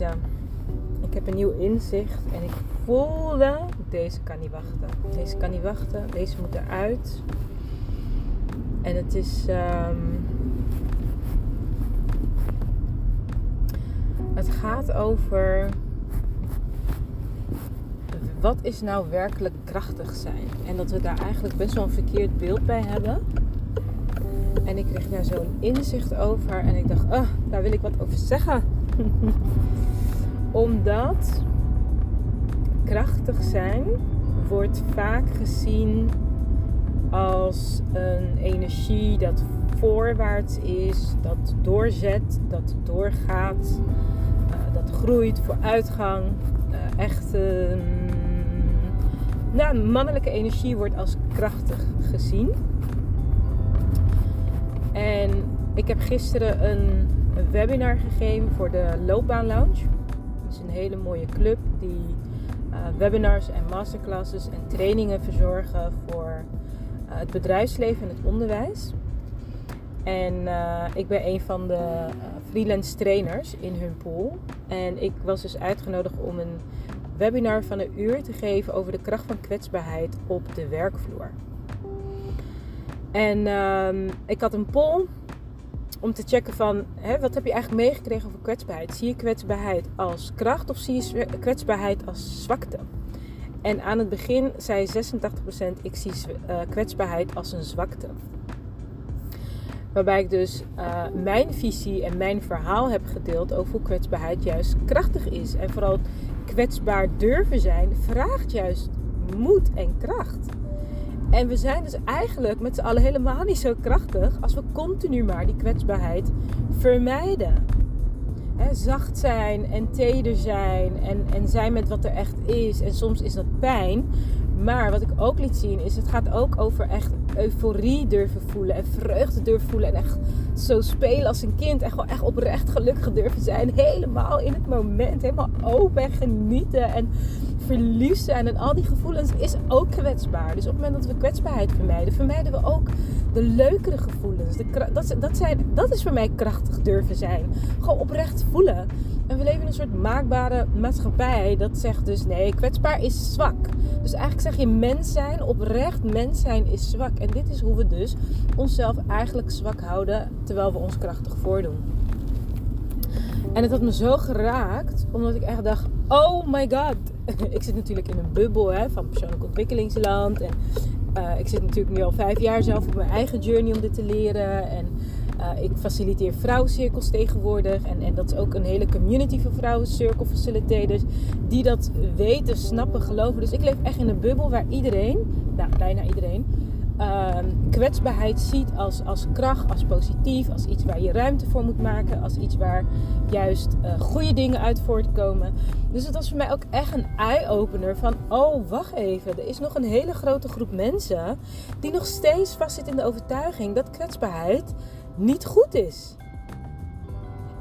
deze. Ik heb een nieuw inzicht en ik voelde, deze kan niet wachten. Deze kan niet wachten, deze moet eruit. En het is. ehm, het gaat over. Wat is nou werkelijk krachtig zijn? En dat we daar eigenlijk best wel een verkeerd beeld bij hebben. En ik kreeg daar zo'n inzicht over. En ik dacht, ah, daar wil ik wat over zeggen. Omdat krachtig zijn wordt vaak gezien als een energie dat voorwaarts is, dat doorzet, dat doorgaat, uh, dat groeit, vooruitgang. Uh, echt, uh, nou, mannelijke energie wordt als krachtig gezien. En ik heb gisteren een webinar gegeven voor de Loopbaan Lounge. Is een hele mooie club die uh, webinars en masterclasses en trainingen verzorgen voor uh, het bedrijfsleven en het onderwijs. En uh, ik ben een van de freelance trainers in hun pool. En ik was dus uitgenodigd om een webinar van een uur te geven over de kracht van kwetsbaarheid op de werkvloer. En uh, ik had een poll om te checken van hè, wat heb je eigenlijk meegekregen over kwetsbaarheid? Zie je kwetsbaarheid als kracht of zie je kwetsbaarheid als zwakte? En aan het begin zei 86% ik zie uh, kwetsbaarheid als een zwakte. Waarbij ik dus uh, mijn visie en mijn verhaal heb gedeeld over hoe kwetsbaarheid juist krachtig is. En vooral kwetsbaar durven zijn vraagt juist moed en kracht. En we zijn dus eigenlijk met z'n allen helemaal niet zo krachtig als we continu maar die kwetsbaarheid vermijden. Zacht zijn en teder zijn en, en zijn met wat er echt is. En soms is dat pijn. Maar wat ik ook liet zien is, het gaat ook over echt euforie durven voelen en vreugde durven voelen. En echt zo spelen als een kind. En gewoon echt oprecht gelukkig durven zijn. Helemaal in het moment. Helemaal open en genieten. En verliefd zijn. En al die gevoelens is ook kwetsbaar. Dus op het moment dat we kwetsbaarheid vermijden, vermijden we ook de leukere gevoelens. Dat, dat, zijn, dat is voor mij krachtig durven zijn. Gewoon oprecht voelen. En we leven in een soort maakbare maatschappij dat zegt dus nee, kwetsbaar is zwak. Dus eigenlijk zeg je mens zijn, oprecht mens zijn is zwak. En dit is hoe we dus onszelf eigenlijk zwak houden terwijl we ons krachtig voordoen. En het had me zo geraakt, omdat ik echt dacht: oh my god. ik zit natuurlijk in een bubbel hè, van persoonlijk ontwikkelingsland. En uh, ik zit natuurlijk nu al vijf jaar zelf op mijn eigen journey om dit te leren. En uh, ik faciliteer vrouwencirkels tegenwoordig. En, en dat is ook een hele community van vrouwencirkel facilitators. Die dat weten, snappen, geloven. Dus ik leef echt in een bubbel waar iedereen, nou bijna iedereen, uh, kwetsbaarheid ziet als, als kracht, als positief, als iets waar je ruimte voor moet maken, als iets waar juist uh, goede dingen uit voortkomen. Dus het was voor mij ook echt een eye-opener van, oh wacht even, er is nog een hele grote groep mensen die nog steeds vastzit in de overtuiging dat kwetsbaarheid niet goed is.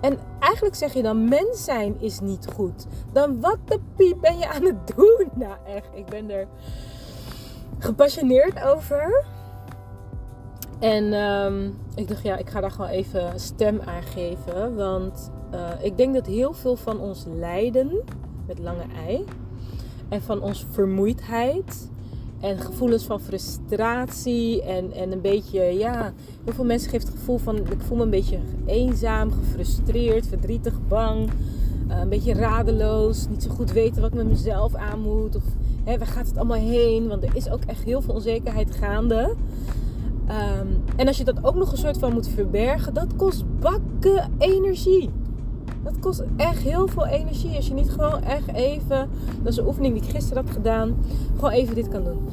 En eigenlijk zeg je dan, mens zijn is niet goed. Dan wat de piep ben je aan het doen? Nou echt, ik ben er gepassioneerd over. En um, ik dacht, ja, ik ga daar gewoon even stem aan geven. Want uh, ik denk dat heel veel van ons lijden, met lange ei, en van onze vermoeidheid en gevoelens van frustratie en, en een beetje, ja, heel veel mensen geven het gevoel van, ik voel me een beetje eenzaam, gefrustreerd, verdrietig, bang, uh, een beetje radeloos, niet zo goed weten wat ik met mezelf aan moet. Of hè, waar gaat het allemaal heen? Want er is ook echt heel veel onzekerheid gaande. Um, en als je dat ook nog een soort van moet verbergen, dat kost bakken energie. Dat kost echt heel veel energie. Als je niet gewoon echt even, dat is een oefening die ik gisteren had gedaan, gewoon even dit kan doen.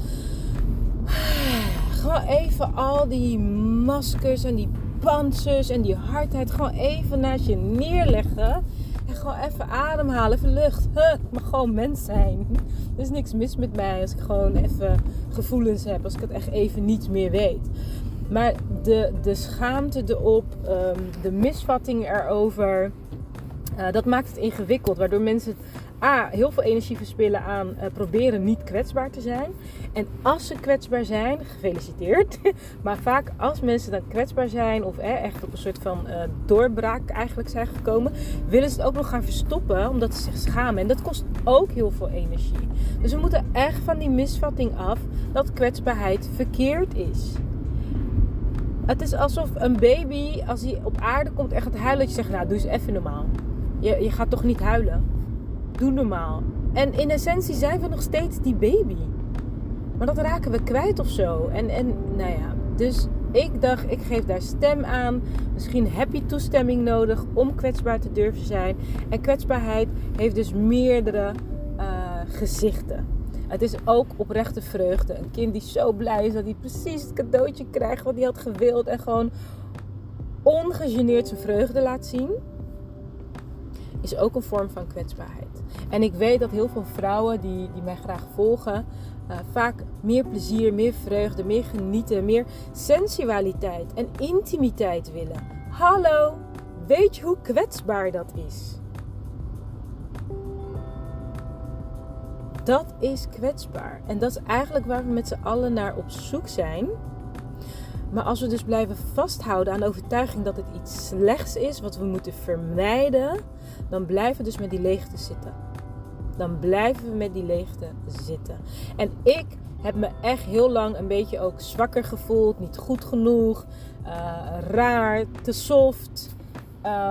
Gewoon even al die maskers en die panzers en die hardheid gewoon even naast je neerleggen. En gewoon even ademhalen, even lucht. Huh, mag gewoon mens zijn. Er is niks mis met mij als ik gewoon even gevoelens heb. Als ik het echt even niet meer weet. Maar de, de schaamte erop, um, de misvatting erover. Uh, dat maakt het ingewikkeld, waardoor mensen A, heel veel energie verspillen aan uh, proberen niet kwetsbaar te zijn. En als ze kwetsbaar zijn, gefeliciteerd. maar vaak als mensen dan kwetsbaar zijn of eh, echt op een soort van uh, doorbraak eigenlijk zijn gekomen, willen ze het ook nog gaan verstoppen omdat ze zich schamen. En dat kost ook heel veel energie. Dus we moeten echt van die misvatting af dat kwetsbaarheid verkeerd is. Het is alsof een baby, als hij op aarde komt, echt gaat huilen. Zegt, nou doe eens even normaal. Je, je gaat toch niet huilen? Doe normaal. En in essentie zijn we nog steeds die baby. Maar dat raken we kwijt of zo. En, en nou ja, dus ik dacht, ik geef daar stem aan. Misschien heb je toestemming nodig om kwetsbaar te durven zijn. En kwetsbaarheid heeft dus meerdere uh, gezichten. Het is ook oprechte vreugde. Een kind die zo blij is dat hij precies het cadeautje krijgt wat hij had gewild. En gewoon ongegeneerd zijn vreugde laat zien. Is ook een vorm van kwetsbaarheid. En ik weet dat heel veel vrouwen die, die mij graag volgen. Uh, vaak meer plezier, meer vreugde, meer genieten, meer sensualiteit en intimiteit willen. Hallo, weet je hoe kwetsbaar dat is? Dat is kwetsbaar. En dat is eigenlijk waar we met z'n allen naar op zoek zijn. Maar als we dus blijven vasthouden aan de overtuiging dat het iets slechts is, wat we moeten vermijden, dan blijven we dus met die leegte zitten. Dan blijven we met die leegte zitten. En ik heb me echt heel lang een beetje ook zwakker gevoeld, niet goed genoeg, uh, raar, te soft.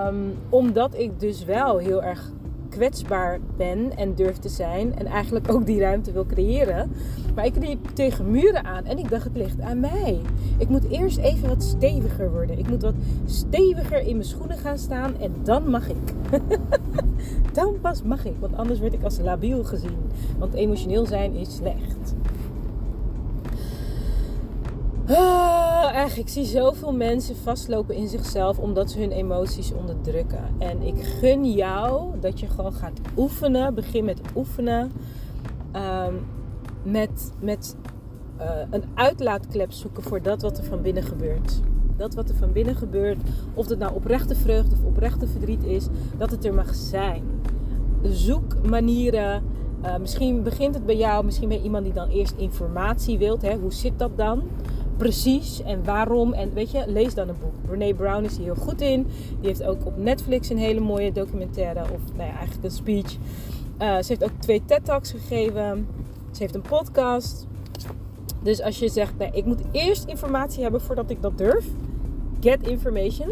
Um, omdat ik dus wel heel erg kwetsbaar ben en durf te zijn. En eigenlijk ook die ruimte wil creëren. Maar ik liep tegen muren aan en ik dacht het ligt aan mij. Ik moet eerst even wat steviger worden. Ik moet wat steviger in mijn schoenen gaan staan en dan mag ik. dan pas mag ik, want anders word ik als labiel gezien. Want emotioneel zijn is slecht. Echt, ik zie zoveel mensen vastlopen in zichzelf omdat ze hun emoties onderdrukken. En ik gun jou dat je gewoon gaat oefenen. Begin met oefenen. Um, met met uh, een uitlaatklep zoeken voor dat wat er van binnen gebeurt. Dat wat er van binnen gebeurt, of het nou oprechte vreugde of oprechte verdriet is, dat het er mag zijn. Zoek manieren. Uh, misschien begint het bij jou, misschien je iemand die dan eerst informatie wilt. Hè? Hoe zit dat dan? Precies en waarom. En weet je, lees dan een boek. Brene Brown is hier heel goed in. Die heeft ook op Netflix een hele mooie documentaire, of nou ja, eigenlijk een speech. Uh, ze heeft ook twee TED-talks gegeven. Ze heeft een podcast. Dus als je zegt, nee, ik moet eerst informatie hebben voordat ik dat durf. Get information.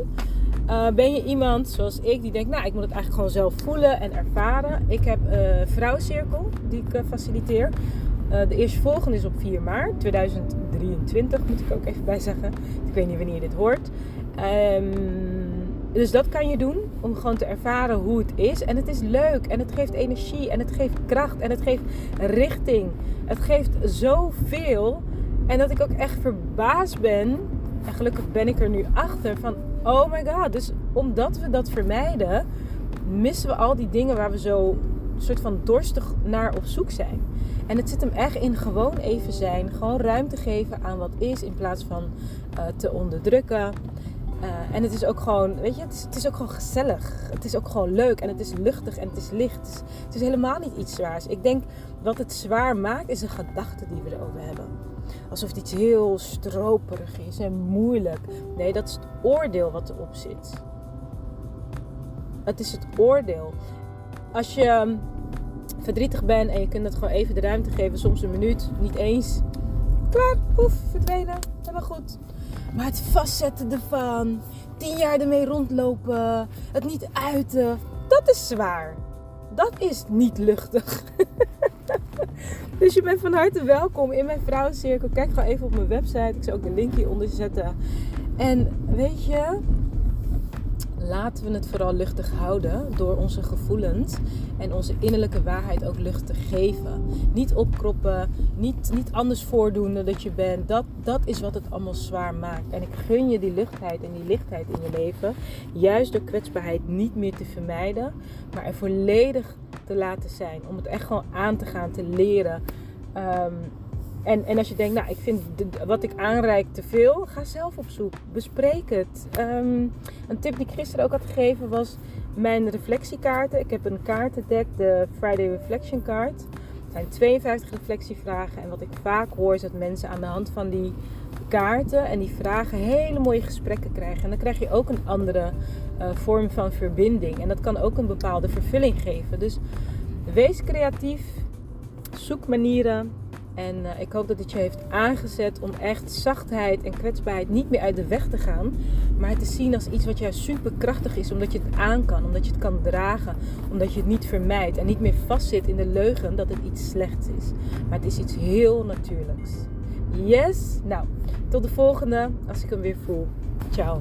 Uh, ben je iemand zoals ik die denkt, nou, ik moet het eigenlijk gewoon zelf voelen en ervaren. Ik heb een vrouwcirkel die ik uh, faciliteer. Uh, de eerstvolgende is op 4 maart 2023, moet ik ook even bij zeggen. Ik weet niet wanneer je dit hoort. Um, dus dat kan je doen om gewoon te ervaren hoe het is. En het is leuk en het geeft energie en het geeft kracht en het geeft richting. Het geeft zoveel. En dat ik ook echt verbaasd ben. En gelukkig ben ik er nu achter van, oh my god. Dus omdat we dat vermijden, missen we al die dingen waar we zo soort van dorstig naar op zoek zijn. En het zit hem echt in gewoon even zijn. Gewoon ruimte geven aan wat is in plaats van uh, te onderdrukken. Uh, en het is ook gewoon, weet je, het is, ook gewoon gezellig. Het is ook gewoon leuk en het is luchtig en het is licht. Het is, helemaal niet iets zwaars. Ik denk wat het zwaar maakt is een gedachte die we erover hebben. Alsof het iets heel stroperig is en moeilijk. Nee, dat is het oordeel wat erop zit. Het is het oordeel. Als je ehm, verdrietig bent en je kunt het gewoon even de ruimte geven, soms een minuut, niet eens. Klaar, poef, verdwenen, helemaal goed. Maar het vastzetten ervan, tien jaar ermee rondlopen, het niet uiten, dat is zwaar. Dat is niet luchtig. dus je bent van harte welkom in mijn vrouwencirkel. Kijk gewoon even op mijn website. Ik zal ook de link hieronder zetten. En weet je, laten we het vooral luchtig houden door onze gevoelens en onze innerlijke waarheid ook lucht te geven. Niet opkroppen, niet, niet anders voordoen dat je bent. Dat, dat is wat het allemaal zwaar maakt. En ik gun je die luchtheid en die lichtheid in je leven. Juist door kwetsbaarheid niet meer te vermijden, maar er volledig te laten zijn. Om het echt gewoon aan te gaan, te leren. Um, En, en als je denkt, nou, ik vind wat ik aanreik te veel, ga zelf op zoek. Bespreek het. Ehm, een tip die ik gisteren ook had gegeven was mijn reflectiekaarten. Ik heb een kaartendek, de Friday Reflection Card. Het zijn 52 reflectievragen. En wat ik vaak hoor is dat mensen aan de hand van die kaarten en die vragen hele mooie gesprekken krijgen. En dan krijg je ook een andere uh, vorm van verbinding. En dat kan ook een bepaalde vervulling geven. Dus wees creatief. Zoek manieren en uh, ik hoop dat het je heeft aangezet om echt zachtheid en kwetsbaarheid niet meer uit de weg te gaan. Maar te zien als iets wat juist super krachtig is. Omdat je het aan kan, omdat je het kan dragen. Omdat je het niet vermijdt en niet meer vastzit in de leugen dat het iets slechts is. Maar het is iets heel natuurlijks. Yes? Nou, tot de volgende als ik hem weer voel. Ciao.